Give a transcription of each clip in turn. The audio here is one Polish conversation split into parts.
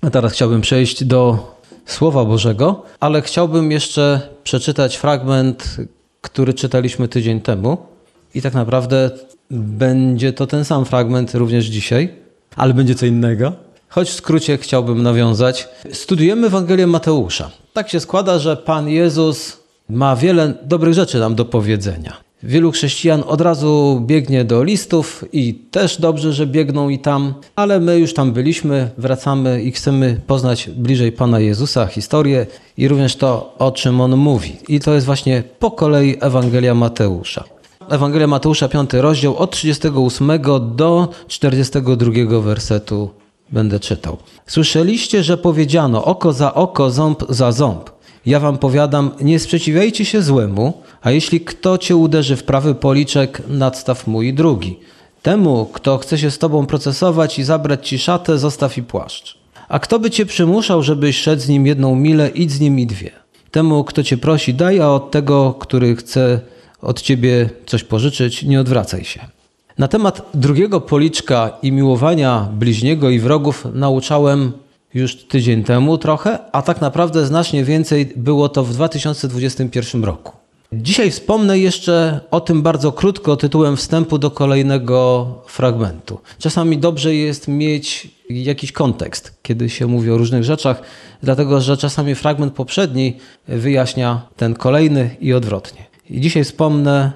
A teraz chciałbym przejść do Słowa Bożego, ale chciałbym jeszcze przeczytać fragment, który czytaliśmy tydzień temu. I tak naprawdę będzie to ten sam fragment również dzisiaj, ale będzie co innego. Choć w skrócie chciałbym nawiązać. Studiujemy Ewangelię Mateusza. Tak się składa, że Pan Jezus ma wiele dobrych rzeczy nam do powiedzenia. Wielu chrześcijan od razu biegnie do listów i też dobrze, że biegną i tam, ale my już tam byliśmy, wracamy i chcemy poznać bliżej Pana Jezusa, historię i również to, o czym On mówi. I to jest właśnie po kolei Ewangelia Mateusza. Ewangelia Mateusza, 5 rozdział, od 38 do 42 wersetu będę czytał. Słyszeliście, że powiedziano oko za oko, ząb za ząb. Ja wam powiadam, nie sprzeciwiajcie się złemu, a jeśli kto cię uderzy w prawy policzek, nadstaw mu i drugi. Temu, kto chce się z tobą procesować i zabrać ci szatę, zostaw i płaszcz. A kto by cię przymuszał, żebyś szedł z nim jedną milę, idź z nim i dwie. Temu, kto cię prosi, daj, a od tego, który chce od ciebie coś pożyczyć, nie odwracaj się. Na temat drugiego policzka i miłowania bliźniego i wrogów nauczałem już tydzień temu trochę, a tak naprawdę znacznie więcej było to w 2021 roku. Dzisiaj wspomnę jeszcze o tym bardzo krótko tytułem wstępu do kolejnego fragmentu. Czasami dobrze jest mieć jakiś kontekst, kiedy się mówi o różnych rzeczach, dlatego że czasami fragment poprzedni wyjaśnia ten kolejny i odwrotnie. I dzisiaj wspomnę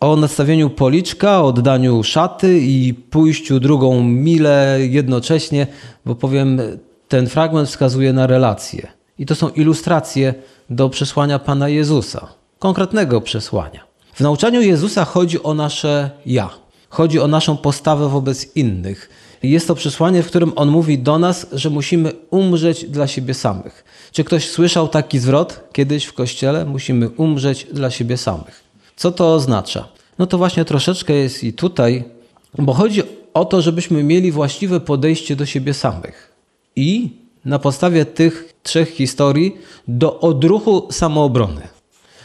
o nastawieniu policzka, oddaniu szaty i pójściu drugą milę jednocześnie, bo powiem, ten fragment wskazuje na relacje. I to są ilustracje do przesłania Pana Jezusa, konkretnego przesłania. W nauczaniu Jezusa chodzi o nasze ja, chodzi o naszą postawę wobec innych. Jest to przesłanie, w którym on mówi do nas, że musimy umrzeć dla siebie samych. Czy ktoś słyszał taki zwrot kiedyś w kościele? Musimy umrzeć dla siebie samych. Co to oznacza? No to właśnie troszeczkę jest i tutaj, bo chodzi o to, żebyśmy mieli właściwe podejście do siebie samych. I na podstawie tych trzech historii do odruchu samoobrony.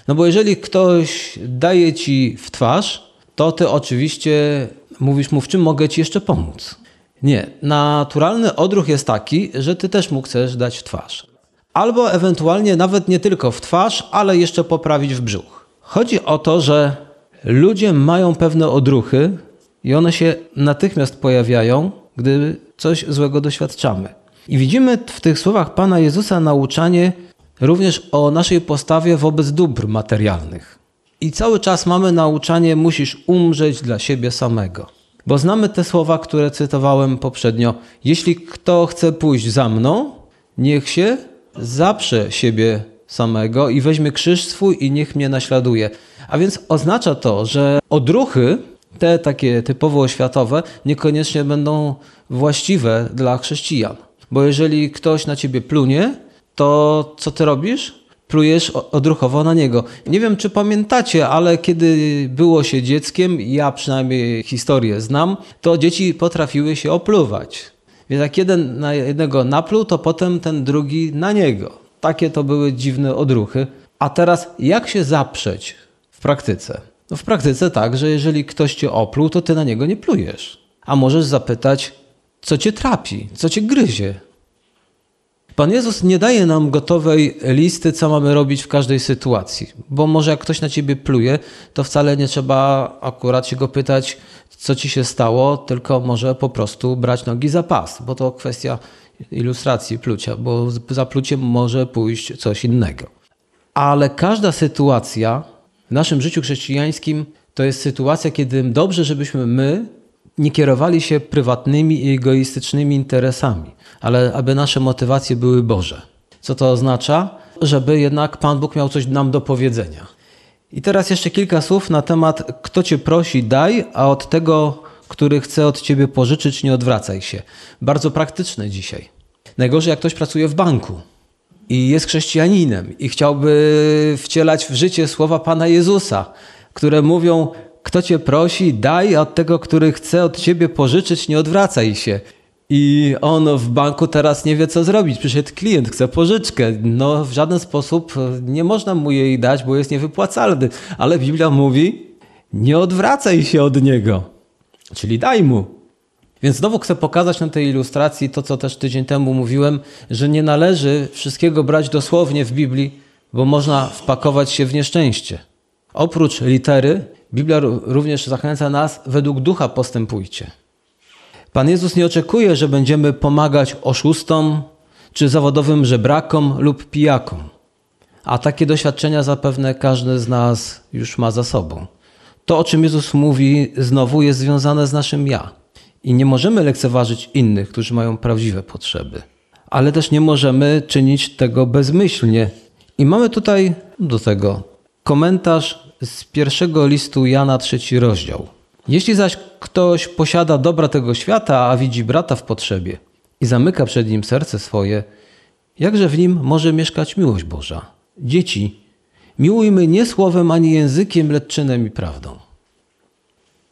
No bo jeżeli ktoś daje ci w twarz, to ty oczywiście mówisz mu, w czym mogę ci jeszcze pomóc. Nie, naturalny odruch jest taki, że ty też mu chcesz dać w twarz. Albo ewentualnie nawet nie tylko w twarz, ale jeszcze poprawić w brzuch. Chodzi o to, że ludzie mają pewne odruchy i one się natychmiast pojawiają, gdy coś złego doświadczamy. I widzimy w tych słowach Pana Jezusa nauczanie również o naszej postawie wobec dóbr materialnych. I cały czas mamy nauczanie: musisz umrzeć dla siebie samego. Bo znamy te słowa, które cytowałem poprzednio. Jeśli kto chce pójść za mną, niech się zaprze siebie samego i weźmie krzyż swój i niech mnie naśladuje. A więc oznacza to, że odruchy, te takie typowo oświatowe, niekoniecznie będą właściwe dla chrześcijan. Bo jeżeli ktoś na ciebie plunie, to co ty robisz? Plujesz odruchowo na niego. Nie wiem, czy pamiętacie, ale kiedy było się dzieckiem, ja przynajmniej historię znam, to dzieci potrafiły się opluwać. Więc jak jeden na jednego napluł, to potem ten drugi na niego. Takie to były dziwne odruchy. A teraz jak się zaprzeć w praktyce? No w praktyce tak, że jeżeli ktoś cię opluł, to ty na niego nie plujesz. A możesz zapytać, co cię trapi, co cię gryzie. Pan Jezus nie daje nam gotowej listy, co mamy robić w każdej sytuacji, bo może jak ktoś na ciebie pluje, to wcale nie trzeba akurat się go pytać, co ci się stało, tylko może po prostu brać nogi za pas, bo to kwestia ilustracji plucia, bo za pluciem może pójść coś innego. Ale każda sytuacja w naszym życiu chrześcijańskim to jest sytuacja, kiedy dobrze, żebyśmy my nie kierowali się prywatnymi i egoistycznymi interesami, ale aby nasze motywacje były Boże. Co to oznacza? Żeby jednak Pan Bóg miał coś nam do powiedzenia. I teraz jeszcze kilka słów na temat, kto cię prosi, daj, a od tego, który chce od ciebie pożyczyć, nie odwracaj się. Bardzo praktyczne dzisiaj. Najgorzej, jak ktoś pracuje w banku i jest chrześcijaninem i chciałby wcielać w życie słowa Pana Jezusa, które mówią: Kto cię prosi, daj, a od tego, który chce od ciebie pożyczyć, nie odwracaj się. I on w banku teraz nie wie, co zrobić. Przyszedł klient, chce pożyczkę. No, w żaden sposób nie można mu jej dać, bo jest niewypłacalny. Ale Biblia mówi: nie odwracaj się od niego. Czyli daj mu. Więc znowu chcę pokazać na tej ilustracji to, co też tydzień temu mówiłem, że nie należy wszystkiego brać dosłownie w Biblii, bo można wpakować się w nieszczęście. Oprócz litery, Biblia również zachęca nas, według ducha postępujcie. Pan Jezus nie oczekuje, że będziemy pomagać oszustom czy zawodowym żebrakom lub pijakom. A takie doświadczenia zapewne każdy z nas już ma za sobą. To, o czym Jezus mówi, znowu jest związane z naszym ja. I nie możemy lekceważyć innych, którzy mają prawdziwe potrzeby. Ale też nie możemy czynić tego bezmyślnie. I mamy tutaj do tego komentarz z pierwszego listu Jana, trzeci rozdział. Jeśli zaś ktoś posiada dobra tego świata, a widzi brata w potrzebie i zamyka przed nim serce swoje, jakże w nim może mieszkać miłość Boża? Dzieci, miłujmy nie słowem ani językiem, lecz czynem i prawdą.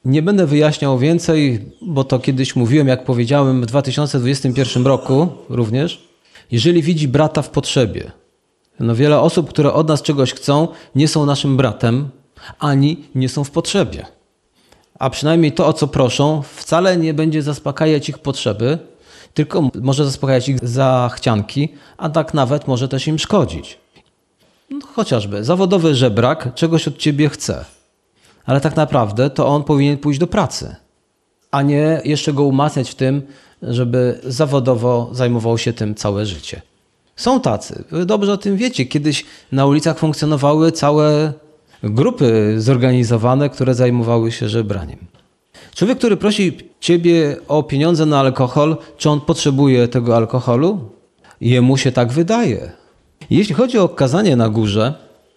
Nie będę wyjaśniał więcej, bo to kiedyś mówiłem, jak powiedziałem, w 2021 roku również. Jeżeli widzi brata w potrzebie, no wiele osób, które od nas czegoś chcą, nie są naszym bratem, ani nie są w potrzebie. A przynajmniej to, o co proszą, wcale nie będzie zaspokajać ich potrzeby, tylko może zaspokajać ich zachcianki, a tak nawet może też im szkodzić. No, chociażby zawodowy żebrak czegoś od ciebie chce, ale tak naprawdę to on powinien pójść do pracy, a nie jeszcze go umacniać w tym, żeby zawodowo zajmował się tym całe życie. Są tacy, wy dobrze o tym wiecie. Kiedyś na ulicach funkcjonowały całe grupy zorganizowane, które zajmowały się żebraniem. Człowiek, który prosi ciebie o pieniądze na alkohol, czy on potrzebuje tego alkoholu? Jemu się tak wydaje. Jeśli chodzi o kazanie na górze,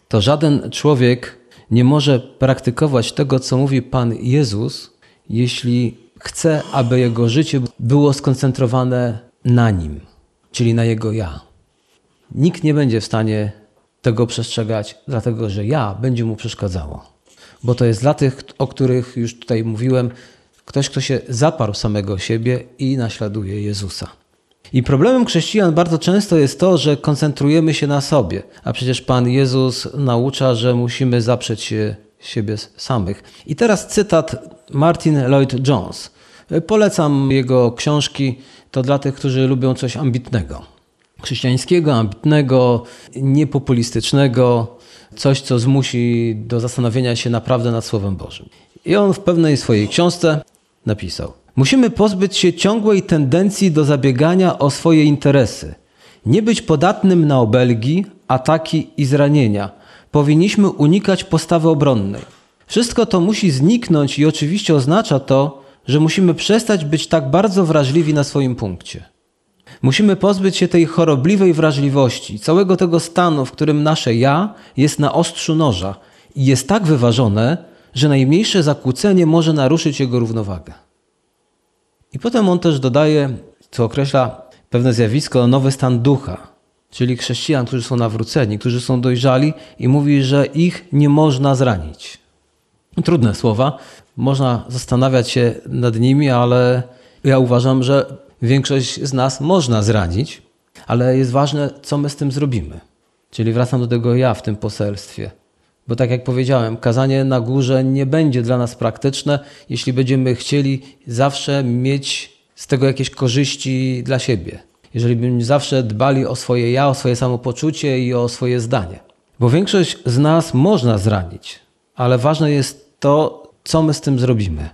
to żaden człowiek nie może praktykować tego, co mówi Pan Jezus, jeśli chce, aby jego życie było skoncentrowane na nim, czyli na jego ja. Nikt nie będzie w stanie tego przestrzegać, dlatego że ja będzie mu przeszkadzało. Bo to jest dla tych, o których już tutaj mówiłem, ktoś, kto się zaparł samego siebie i naśladuje Jezusa. I problemem chrześcijan bardzo często jest to, że koncentrujemy się na sobie, a przecież Pan Jezus naucza, że musimy zaprzeć się siebie samych. I teraz cytat Martin Lloyd Jones. Polecam jego książki, to dla tych, którzy lubią coś ambitnego chrześcijańskiego, ambitnego, niepopulistycznego, coś, co zmusi do zastanowienia się naprawdę nad Słowem Bożym. I on w pewnej swojej książce napisał: Musimy pozbyć się ciągłej tendencji do zabiegania o swoje interesy, nie być podatnym na obelgi, ataki i zranienia. Powinniśmy unikać postawy obronnej. Wszystko to musi zniknąć i oczywiście oznacza to, że musimy przestać być tak bardzo wrażliwi na swoim punkcie. Musimy pozbyć się tej chorobliwej wrażliwości, całego tego stanu, w którym nasze ja jest na ostrzu noża i jest tak wyważone, że najmniejsze zakłócenie może naruszyć jego równowagę. I potem on też dodaje, co określa pewne zjawisko, nowy stan ducha, czyli chrześcijan, którzy są nawróceni, którzy są dojrzali i mówi, że ich nie można zranić. Trudne słowa, można zastanawiać się nad nimi, ale ja uważam, że większość z nas można zranić, ale jest ważne, co my z tym zrobimy. Czyli wracam do tego ja w tym poselstwie. Bo tak jak powiedziałem, kazanie na górze nie będzie dla nas praktyczne, jeśli będziemy chcieli zawsze mieć z tego jakieś korzyści dla siebie. Jeżeli będziemy zawsze dbali o swoje ja, o swoje samopoczucie i o swoje zdanie. Bo większość z nas można zranić, ale ważne jest to, co my z tym zrobimy.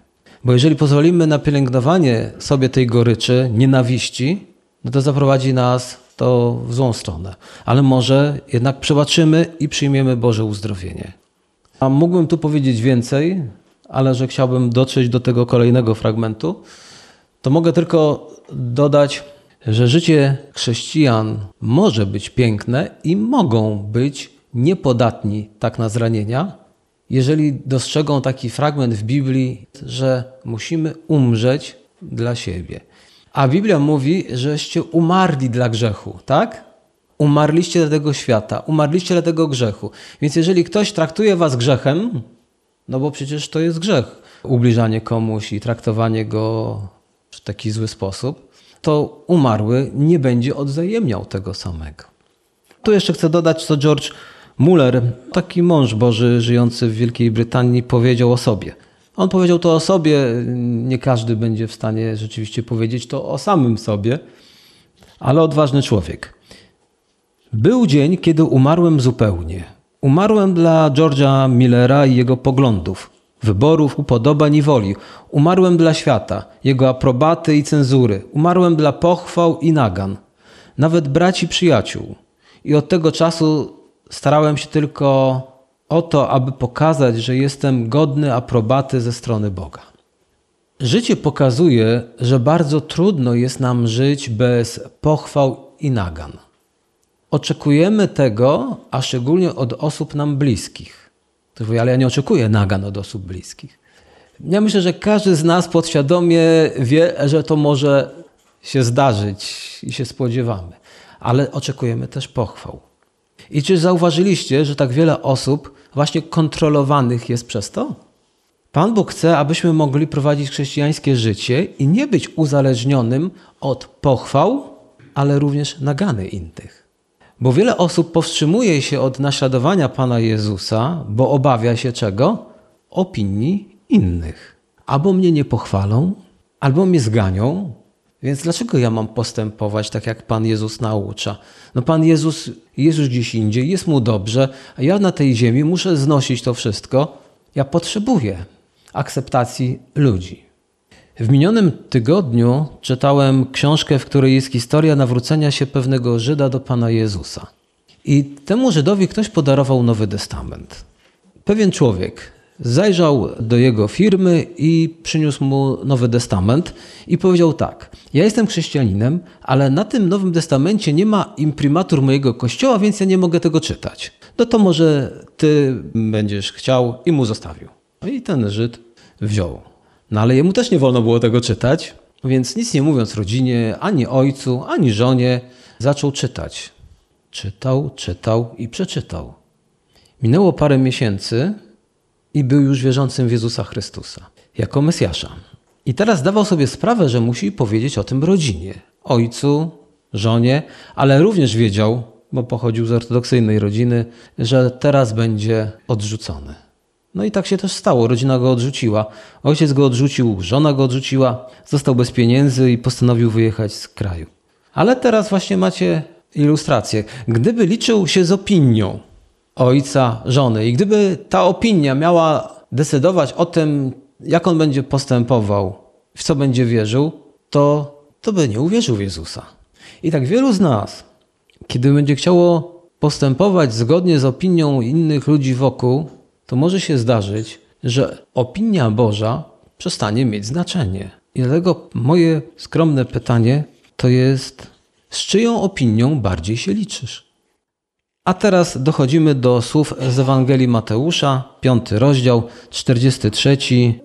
Bo jeżeli pozwolimy na pielęgnowanie sobie tej goryczy, nienawiści, no to zaprowadzi nas to w złą stronę. Ale może jednak przebaczymy i przyjmiemy Boże uzdrowienie. A mógłbym tu powiedzieć więcej, ale że chciałbym dotrzeć do tego kolejnego fragmentu, to mogę tylko dodać, że życie chrześcijan może być piękne i mogą być niepodatni tak na zranienia, jeżeli dostrzegą taki fragment w Biblii, że musimy umrzeć dla siebie. A Biblia mówi, żeście umarli dla grzechu, tak? Umarliście dla tego świata, umarliście dla tego grzechu. Więc jeżeli ktoś traktuje was grzechem, no bo przecież to jest grzech, ubliżanie komuś i traktowanie go w taki zły sposób, to umarły nie będzie odwzajemniał tego samego. Tu jeszcze chcę dodać, co George Muller, taki mąż Boży żyjący w Wielkiej Brytanii, powiedział o sobie. On powiedział to o sobie, nie każdy będzie w stanie rzeczywiście powiedzieć to o samym sobie, ale odważny człowiek. Był dzień, kiedy umarłem zupełnie. Umarłem dla George'a Millera i jego poglądów, wyborów, upodobań i woli. Umarłem dla świata, jego aprobaty i cenzury. Umarłem dla pochwał i nagan, nawet braci przyjaciół. I od tego czasu starałem się tylko o to, aby pokazać, że jestem godny aprobaty ze strony Boga. Życie pokazuje, że bardzo trudno jest nam żyć bez pochwał i nagan. Oczekujemy tego, a szczególnie od osób nam bliskich. Ktoś ale ja nie oczekuję nagan od osób bliskich. Ja myślę, że każdy z nas podświadomie wie, że to może się zdarzyć i się spodziewamy, ale oczekujemy też pochwał. I czy zauważyliście, że tak wiele osób właśnie kontrolowanych jest przez to? Pan Bóg chce, abyśmy mogli prowadzić chrześcijańskie życie i nie być uzależnionym od pochwał, ale również nagany innych. Bo wiele osób powstrzymuje się od naśladowania Pana Jezusa, bo obawia się czego? Opinii innych. Albo mnie nie pochwalą, albo mnie zganią, więc dlaczego ja mam postępować tak, jak Pan Jezus naucza? No Pan Jezus jest już gdzieś indziej, jest Mu dobrze, a ja na tej ziemi muszę znosić to wszystko. Ja potrzebuję akceptacji ludzi. W minionym tygodniu czytałem książkę, w której jest historia nawrócenia się pewnego Żyda do Pana Jezusa. I temu Żydowi ktoś podarował Nowy Testament. Pewien człowiek zajrzał do jego firmy i przyniósł mu Nowy Testament i powiedział tak: Ja jestem chrześcijaninem, ale na tym Nowym Testamencie nie ma imprimatur mojego kościoła, więc ja nie mogę tego czytać. No to może ty będziesz chciał i mu zostawił. No i ten Żyd wziął. No ale jemu też nie wolno było tego czytać, więc nic nie mówiąc rodzinie, ani ojcu, ani żonie, zaczął czytać. Czytał, czytał i przeczytał. Minęło parę miesięcy i był już wierzącym w Jezusa Chrystusa jako Mesjasza. I teraz dawał sobie sprawę, że musi powiedzieć o tym rodzinie, ojcu, żonie, ale również wiedział, bo pochodził z ortodoksyjnej rodziny, że teraz będzie odrzucony. No i tak się też stało. Rodzina go odrzuciła. Ojciec go odrzucił, żona go odrzuciła, został bez pieniędzy i postanowił wyjechać z kraju. Ale teraz właśnie macie ilustrację. Gdyby liczył się z opinią ojca, żony i gdyby ta opinia miała decydować o tym, jak on będzie postępował, w co będzie wierzył, to, to by nie uwierzył w Jezusa. I tak wielu z nas, kiedy będzie chciało postępować zgodnie z opinią innych ludzi wokół, to może się zdarzyć, że opinia Boża przestanie mieć znaczenie. I dlatego moje skromne pytanie to jest, z czyją opinią bardziej się liczysz? A teraz dochodzimy do słów z Ewangelii Mateusza, piąty rozdział, 43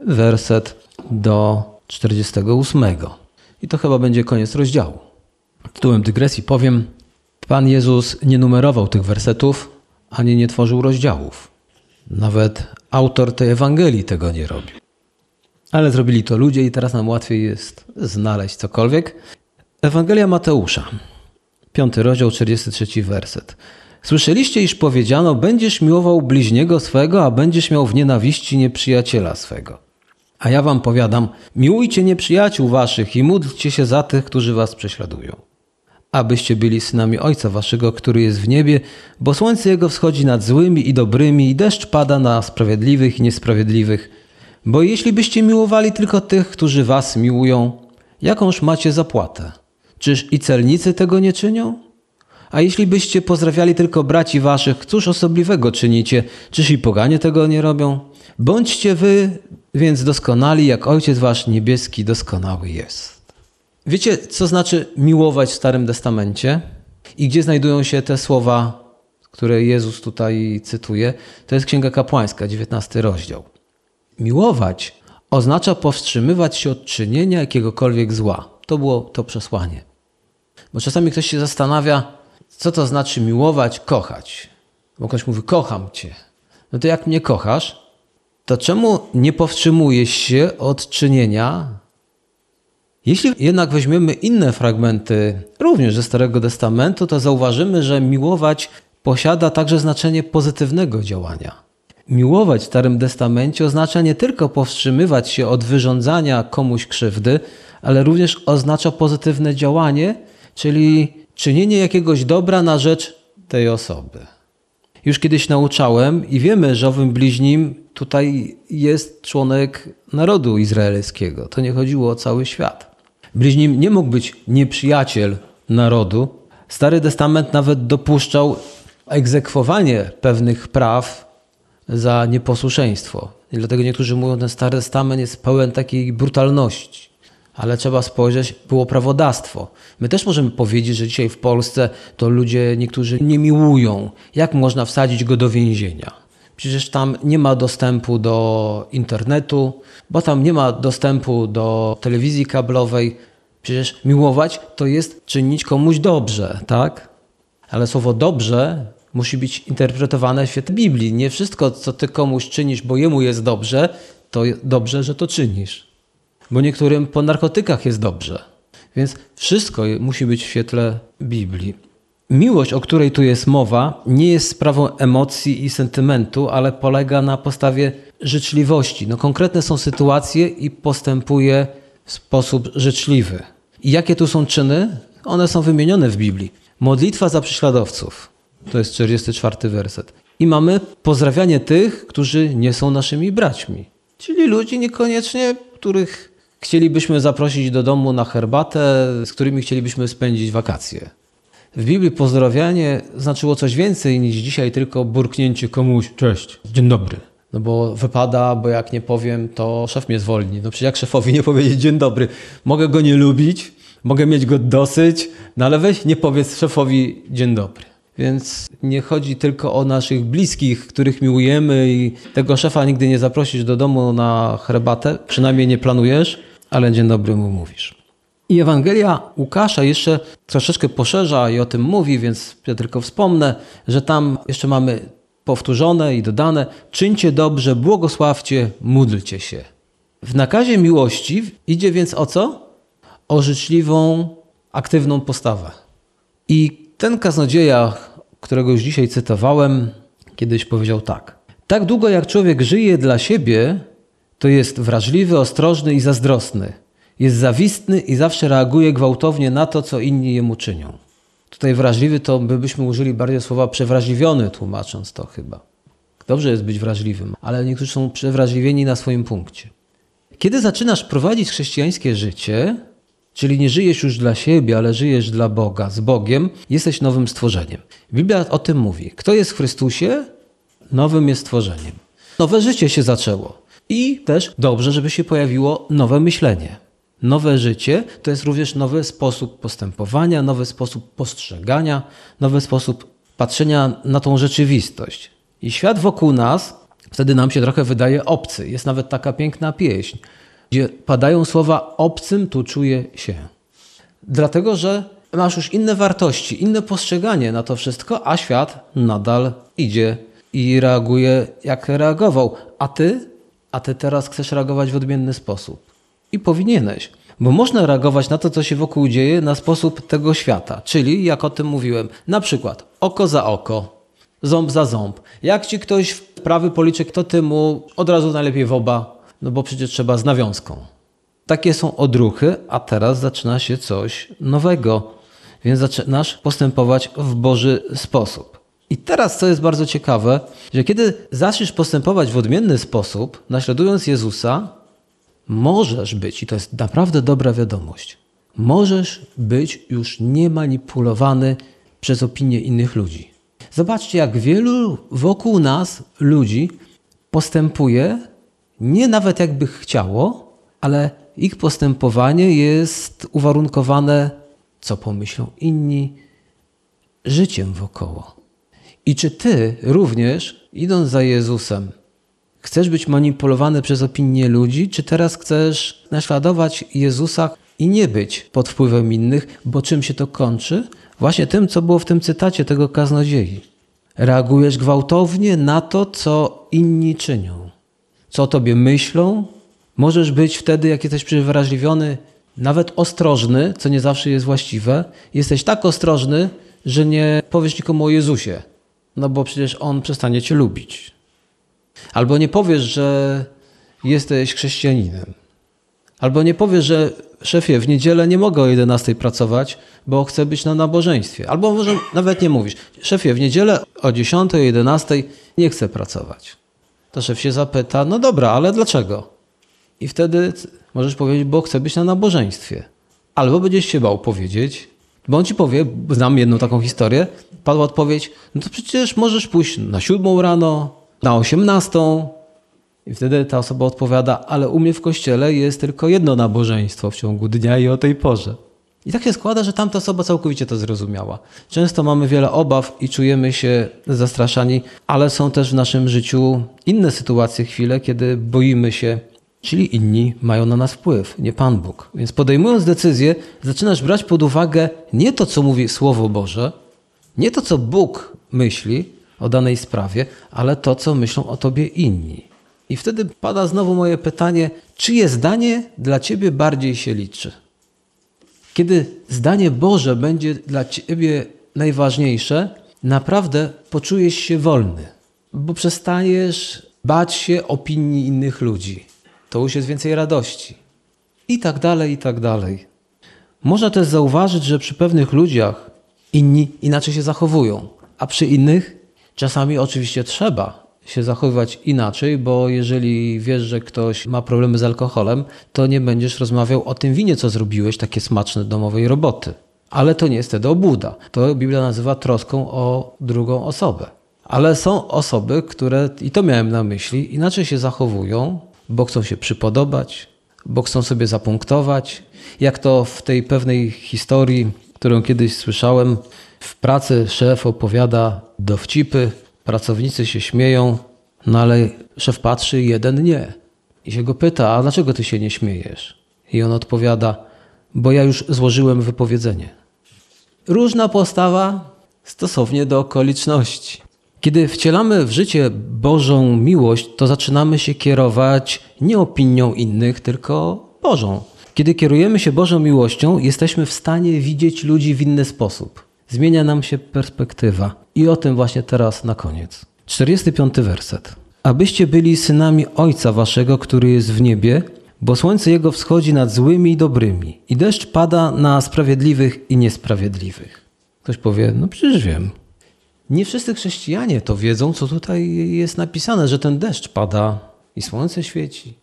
werset do 48. I to chyba będzie koniec rozdziału. Tytułem dygresji powiem, Pan Jezus nie numerował tych wersetów, ani nie tworzył rozdziałów. Nawet autor tej Ewangelii tego nie robił. Ale zrobili to ludzie i teraz nam łatwiej jest znaleźć cokolwiek. Ewangelia Mateusza, piąty rozdział, 43 werset. Słyszeliście, iż powiedziano, będziesz miłował bliźniego swego, a będziesz miał w nienawiści nieprzyjaciela swego. A ja wam powiadam, miłujcie nieprzyjaciół waszych i módlcie się za tych, którzy was prześladują. Abyście byli synami Ojca waszego, który jest w niebie, bo słońce jego wschodzi nad złymi i dobrymi i deszcz pada na sprawiedliwych i niesprawiedliwych. Bo jeśli byście miłowali tylko tych, którzy was miłują, jakąż macie zapłatę? Czyż i celnicy tego nie czynią? A jeśli byście pozdrawiali tylko braci waszych, cóż osobliwego czynicie? Czyż i poganie tego nie robią? Bądźcie wy więc doskonali, jak Ojciec wasz niebieski doskonały jest. Wiecie, co znaczy miłować w Starym Testamencie? I gdzie znajdują się te słowa, które Jezus tutaj cytuje? To jest Księga Kapłańska, 19 rozdział. Miłować oznacza powstrzymywać się od czynienia jakiegokolwiek zła. To było to przesłanie. Bo czasami ktoś się zastanawia, co to znaczy miłować, kochać? Bo ktoś mówi, kocham cię. No to jak mnie kochasz, to czemu nie powstrzymujesz się od czynienia? Jeśli jednak weźmiemy inne fragmenty, również ze Starego Testamentu, to zauważymy, że miłować posiada także znaczenie pozytywnego działania. Miłować w Starym Testamencie oznacza nie tylko powstrzymywać się od wyrządzania komuś krzywdy, ale również oznacza pozytywne działanie, czyli czynienie jakiegoś dobra na rzecz tej osoby. Już kiedyś nauczałem i wiemy, że owym bliźnim tutaj jest członek narodu izraelskiego. To nie chodziło o cały świat. Bliźnim nie mógł być nieprzyjaciel narodu. Stary Testament nawet dopuszczał egzekwowanie pewnych praw za nieposłuszeństwo. I dlatego niektórzy mówią, że ten Stary Testament jest pełen takiej brutalności. Ale trzeba spojrzeć, było prawodawstwo. My też możemy powiedzieć, że dzisiaj w Polsce to ludzie niektórzy nie miłują. Jak można wsadzić go do więzienia? Przecież tam nie ma dostępu do internetu, bo tam nie ma dostępu do telewizji kablowej. Przecież miłować to jest czynić komuś dobrze, tak? Ale słowo dobrze musi być interpretowane w świetle Biblii. Nie wszystko, co ty komuś czynisz, bo jemu jest dobrze, to dobrze, że to czynisz. Bo niektórym po narkotykach jest dobrze. Więc wszystko musi być w świetle Biblii. Miłość, o której tu jest mowa, nie jest sprawą emocji i sentymentu, ale polega na postawie życzliwości. No, konkretne są sytuacje i postępuje w sposób życzliwy. I jakie tu są czyny? One są wymienione w Biblii. Modlitwa za prześladowców. To jest 44 werset. I mamy pozdrawianie tych, którzy nie są naszymi braćmi. Czyli ludzi niekoniecznie, których chcielibyśmy zaprosić do domu na herbatę, z którymi chcielibyśmy spędzić wakacje. W Biblii pozdrawianie znaczyło coś więcej niż dzisiaj tylko burknięcie komuś cześć, dzień dobry. No bo wypada, bo jak nie powiem, to szef mnie zwolni. No przecież jak szefowi nie powiedzieć dzień dobry, mogę go nie lubić, mogę mieć go dosyć, no ale weź nie powiedz szefowi dzień dobry. Więc nie chodzi tylko o naszych bliskich, których miłujemy i tego szefa nigdy nie zaprosisz do domu na herbatę, przynajmniej nie planujesz, ale dzień dobry mu mówisz. I Ewangelia Łukasza jeszcze troszeczkę poszerza i o tym mówi, więc ja tylko wspomnę, że tam jeszcze mamy powtórzone i dodane: czyńcie dobrze, błogosławcie, módlcie się. W nakazie miłości idzie więc o co? O życzliwą, aktywną postawę. I ten kaznodzieja, którego już dzisiaj cytowałem, kiedyś powiedział tak. Tak długo jak człowiek żyje dla siebie, to jest wrażliwy, ostrożny i zazdrosny. Jest zawistny i zawsze reaguje gwałtownie na to, co inni jemu czynią. Tutaj wrażliwy to by byśmy użyli bardziej słowa przewrażliwiony, tłumacząc to chyba. Dobrze jest być wrażliwym, ale niektórzy są przewrażliwieni na swoim punkcie. Kiedy zaczynasz prowadzić chrześcijańskie życie, czyli nie żyjesz już dla siebie, ale żyjesz dla Boga, z Bogiem, jesteś nowym stworzeniem. Biblia o tym mówi. Kto jest w Chrystusie, nowym jest stworzeniem. Nowe życie się zaczęło. I też dobrze, żeby się pojawiło nowe myślenie. Nowe życie to jest również nowy sposób postępowania, nowy sposób postrzegania, nowy sposób patrzenia na tą rzeczywistość. I świat wokół nas wtedy nam się trochę wydaje obcy. Jest nawet taka piękna pieśń, gdzie padają słowa obcym tu czuję się. Dlatego, że masz już inne wartości, inne postrzeganie na to wszystko, a świat nadal idzie i reaguje jak reagował. A ty? A ty teraz chcesz reagować w odmienny sposób. I powinieneś. Bo można reagować na to, co się wokół dzieje, na sposób tego świata. Czyli, jak o tym mówiłem, na przykład oko za oko, ząb za ząb. Jak ci ktoś w prawy policzek, to ty mu od razu najlepiej w oba, no bo przecież trzeba z nawiązką. Takie są odruchy, a teraz zaczyna się coś nowego. Więc zaczynasz postępować w Boży sposób. I teraz, co jest bardzo ciekawe, że kiedy zaczniesz postępować w odmienny sposób, naśladując Jezusa, możesz być, i to jest naprawdę dobra wiadomość, możesz być już niemanipulowany przez opinie innych ludzi. Zobaczcie, jak wielu wokół nas ludzi postępuje, nie nawet jakby chciało, ale ich postępowanie jest uwarunkowane, co pomyślą inni, życiem wokoło. I czy ty również, idąc za Jezusem, chcesz być manipulowany przez opinie ludzi, czy teraz chcesz naśladować Jezusa i nie być pod wpływem innych, bo czym się to kończy? Właśnie tym, co było w tym cytacie tego kaznodziei. Reagujesz gwałtownie na to, co inni czynią, co o tobie myślą. Możesz być wtedy, jak jesteś przywrażliwiony, nawet ostrożny, co nie zawsze jest właściwe. Jesteś tak ostrożny, że nie powiesz nikomu o Jezusie, no bo przecież on przestanie cię lubić. Albo nie powiesz, że jesteś chrześcijaninem. Albo nie powiesz, że szefie, w niedzielę nie mogę o 11 pracować, bo chcę być na nabożeństwie. Albo może nawet nie mówisz, szefie, w niedzielę o 10, o 11 nie chcę pracować. To szef się zapyta, no dobra, ale dlaczego? I wtedy możesz powiedzieć, bo chcę być na nabożeństwie. Albo będziesz się bał powiedzieć, bo on ci powie, znam jedną taką historię, padła odpowiedź, no to przecież możesz pójść na siódmą rano, na osiemnastą. I wtedy ta osoba odpowiada, ale u mnie w kościele jest tylko jedno nabożeństwo w ciągu dnia i o tej porze. I tak się składa, że tamta osoba całkowicie to zrozumiała. Często mamy wiele obaw i czujemy się zastraszani, ale są też w naszym życiu inne sytuacje, chwile, kiedy boimy się Czyli inni mają na nas wpływ, nie Pan Bóg. Więc podejmując decyzję, zaczynasz brać pod uwagę nie to, co mówi Słowo Boże, nie to, co Bóg myśli o danej sprawie, ale to, co myślą o tobie inni. I wtedy pada znowu moje pytanie, czyje zdanie dla ciebie bardziej się liczy? Kiedy zdanie Boże będzie dla ciebie najważniejsze, naprawdę poczujesz się wolny, bo przestajesz bać się opinii innych ludzi to już jest więcej radości. I tak dalej, i tak dalej. Można też zauważyć, że przy pewnych ludziach inni inaczej się zachowują, a przy innych czasami oczywiście trzeba się zachowywać inaczej, bo jeżeli wiesz, że ktoś ma problemy z alkoholem, to nie będziesz rozmawiał o tym winie, co zrobiłeś, takie smaczne domowej roboty. Ale to nie jest wtedy obłuda. To Biblia nazywa troską o drugą osobę. Ale są osoby, które, i to miałem na myśli, inaczej się zachowują, bo chcą się przypodobać, bo chcą sobie zapunktować. Jak to w tej pewnej historii, którą kiedyś słyszałem, w pracy szef opowiada dowcipy, pracownicy się śmieją, no ale szef patrzy jeden nie. I się go pyta, a dlaczego ty się nie śmiejesz? I on odpowiada, bo ja już złożyłem wypowiedzenie. Różna postawa stosownie do okoliczności. Kiedy wcielamy w życie Bożą miłość, to zaczynamy się kierować nie opinią innych, tylko Bożą. Kiedy kierujemy się Bożą miłością, jesteśmy w stanie widzieć ludzi w inny sposób. Zmienia nam się perspektywa. I o tym właśnie teraz na koniec. 45 werset. Abyście byli synami Ojca Waszego, który jest w niebie, bo słońce Jego wschodzi nad złymi i dobrymi, i deszcz pada na sprawiedliwych i niesprawiedliwych. Ktoś powie, no przecież wiem. Nie wszyscy chrześcijanie to wiedzą, co tutaj jest napisane, że ten deszcz pada i słońce świeci.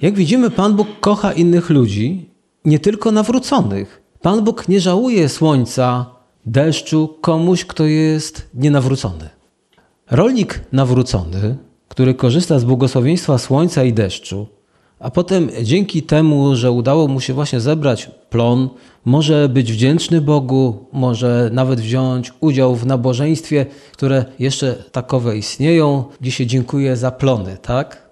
Jak widzimy, Pan Bóg kocha innych ludzi, nie tylko nawróconych. Pan Bóg nie żałuje słońca, deszczu komuś, kto jest nienawrócony. Rolnik nawrócony, który korzysta z błogosławieństwa słońca i deszczu, a potem dzięki temu, że udało mu się właśnie zebrać plon, może być wdzięczny Bogu, może nawet wziąć udział w nabożeństwie, które jeszcze takowe istnieją, gdzie się dziękuję za plony, tak?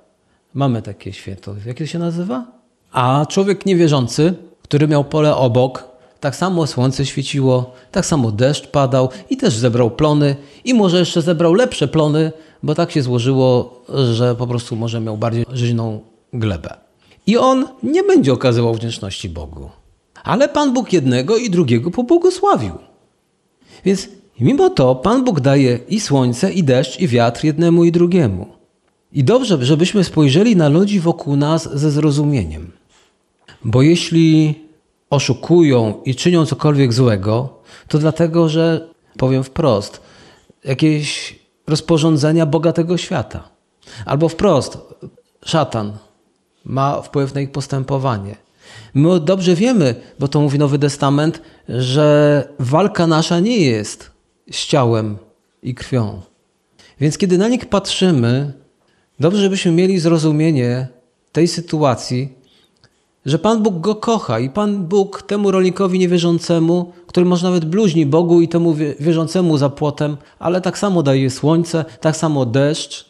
Mamy takie święto. Jak to się nazywa? A człowiek niewierzący, który miał pole obok, tak samo słońce świeciło, tak samo deszcz padał i też zebrał plony i może jeszcze zebrał lepsze plony, bo tak się złożyło, że po prostu może miał bardziej żyźną glebę. I on nie będzie okazywał wdzięczności Bogu. Ale Pan Bóg jednego i drugiego pobłogosławił. Więc mimo to Pan Bóg daje i słońce, i deszcz, i wiatr jednemu i drugiemu. I dobrze, żebyśmy spojrzeli na ludzi wokół nas ze zrozumieniem. Bo jeśli oszukują i czynią cokolwiek złego, to dlatego, że powiem wprost, jakieś rozporządzenia bogatego świata. Albo wprost, szatan ma wpływ na ich postępowanie. My dobrze wiemy, bo to mówi Nowy Testament, że walka nasza nie jest z ciałem i krwią. Więc kiedy na nich patrzymy, dobrze, żebyśmy mieli zrozumienie tej sytuacji, że Pan Bóg go kocha i Pan Bóg temu rolnikowi niewierzącemu, który może nawet bluźni Bogu i temu wierzącemu za płotem, ale tak samo daje słońce, tak samo deszcz.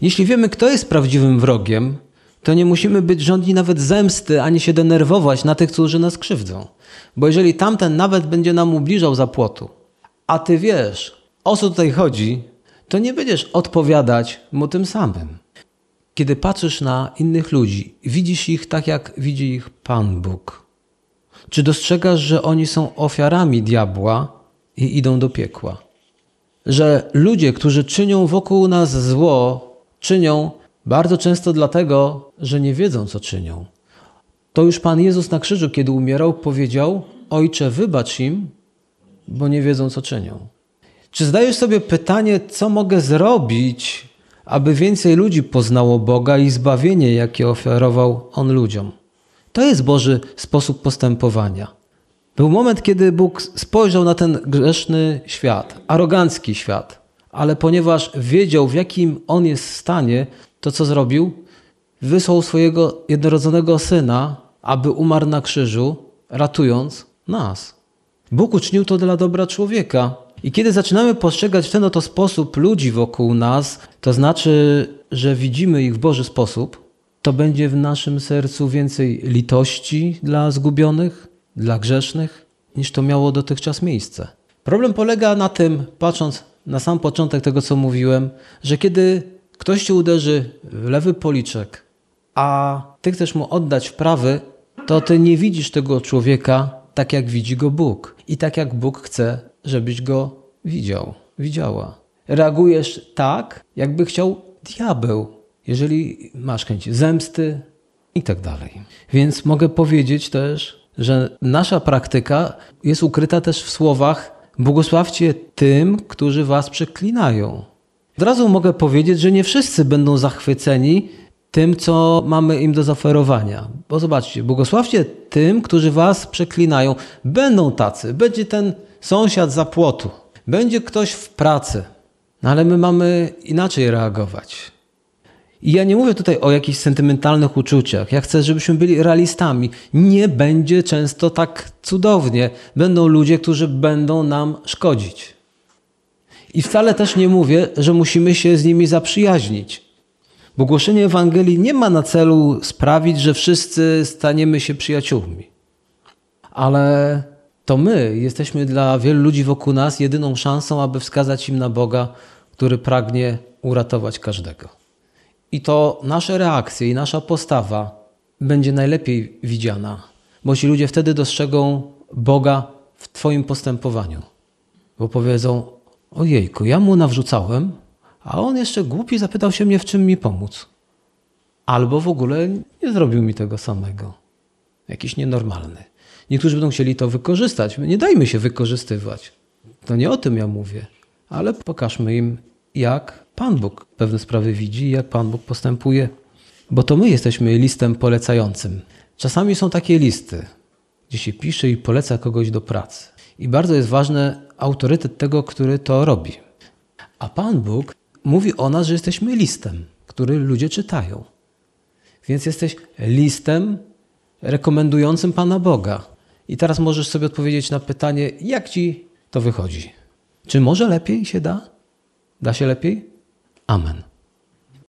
Jeśli wiemy, kto jest prawdziwym wrogiem, to nie musimy być rządni nawet zemsty, ani się denerwować na tych, którzy nas krzywdzą. Bo jeżeli tamten nawet będzie nam ubliżał za płotu, a ty wiesz, o co tutaj chodzi, to nie będziesz odpowiadać mu tym samym. Kiedy patrzysz na innych ludzi, widzisz ich tak, jak widzi ich Pan Bóg. Czy dostrzegasz, że oni są ofiarami diabła i idą do piekła? Że ludzie, którzy czynią wokół nas zło, czynią bardzo często dlatego, że nie wiedzą, co czynią. To już Pan Jezus na krzyżu, kiedy umierał, powiedział: Ojcze, wybacz im, bo nie wiedzą, co czynią. Czy zdajesz sobie pytanie, co mogę zrobić, aby więcej ludzi poznało Boga i zbawienie, jakie ofiarował On ludziom? To jest Boży sposób postępowania. Był moment, kiedy Bóg spojrzał na ten grzeszny świat, arogancki świat, ale ponieważ wiedział, w jakim on jest stanie, to co zrobił? Wysłał swojego jednorodzonego syna, aby umarł na krzyżu, ratując nas. Bóg uczynił to dla dobra człowieka. I kiedy zaczynamy postrzegać w ten oto sposób ludzi wokół nas, to znaczy, że widzimy ich w Boży sposób, to będzie w naszym sercu więcej litości dla zgubionych, dla grzesznych, niż to miało dotychczas miejsce. Problem polega na tym, patrząc na sam początek tego, co mówiłem, że kiedy ktoś ci uderzy w lewy policzek, a ty chcesz mu oddać w prawy, to ty nie widzisz tego człowieka tak, jak widzi go Bóg i tak, jak Bóg chce, żebyś go widział, widziała. Reagujesz tak, jakby chciał diabeł, jeżeli masz chęć zemsty i tak dalej. Więc mogę powiedzieć też, że nasza praktyka jest ukryta też w słowach błogosławcie tym, którzy was przeklinają. Od razu mogę powiedzieć, że nie wszyscy będą zachwyceni tym, co mamy im do zaoferowania. Bo zobaczcie, błogosławcie tym, którzy was przeklinają. Będą tacy, będzie ten sąsiad za płotu, będzie ktoś w pracy, no ale my mamy inaczej reagować. I ja nie mówię tutaj o jakichś sentymentalnych uczuciach. Ja chcę, żebyśmy byli realistami. Nie będzie często tak cudownie. Będą ludzie, którzy będą nam szkodzić. I wcale też nie mówię, że musimy się z nimi zaprzyjaźnić. Bo głoszenie Ewangelii nie ma na celu sprawić, że wszyscy staniemy się przyjaciółmi. Ale to my jesteśmy dla wielu ludzi wokół nas jedyną szansą, aby wskazać im na Boga, który pragnie uratować każdego. I to nasze reakcje i nasza postawa będzie najlepiej widziana, bo ci ludzie wtedy dostrzegą Boga w Twoim postępowaniu. Bo powiedzą: Ojejku, ja mu nawrzucałem, a on jeszcze głupi zapytał się mnie, w czym mi pomóc. Albo w ogóle nie zrobił mi tego samego. Jakiś nienormalny. Niektórzy będą chcieli to wykorzystać. Nie dajmy się wykorzystywać. To nie o tym ja mówię, ale pokażmy im, jak Pan Bóg pewne sprawy widzi, jak Pan Bóg postępuje, bo to my jesteśmy listem polecającym. Czasami są takie listy, gdzie się pisze i poleca kogoś do pracy. I bardzo jest ważny autorytet tego, który to robi. A Pan Bóg mówi o nas, że jesteśmy listem, który ludzie czytają. Więc jesteś listem rekomendującym Pana Boga. I teraz możesz sobie odpowiedzieć na pytanie, jak ci to wychodzi? Czy może lepiej się da? Da się lepiej? Amen.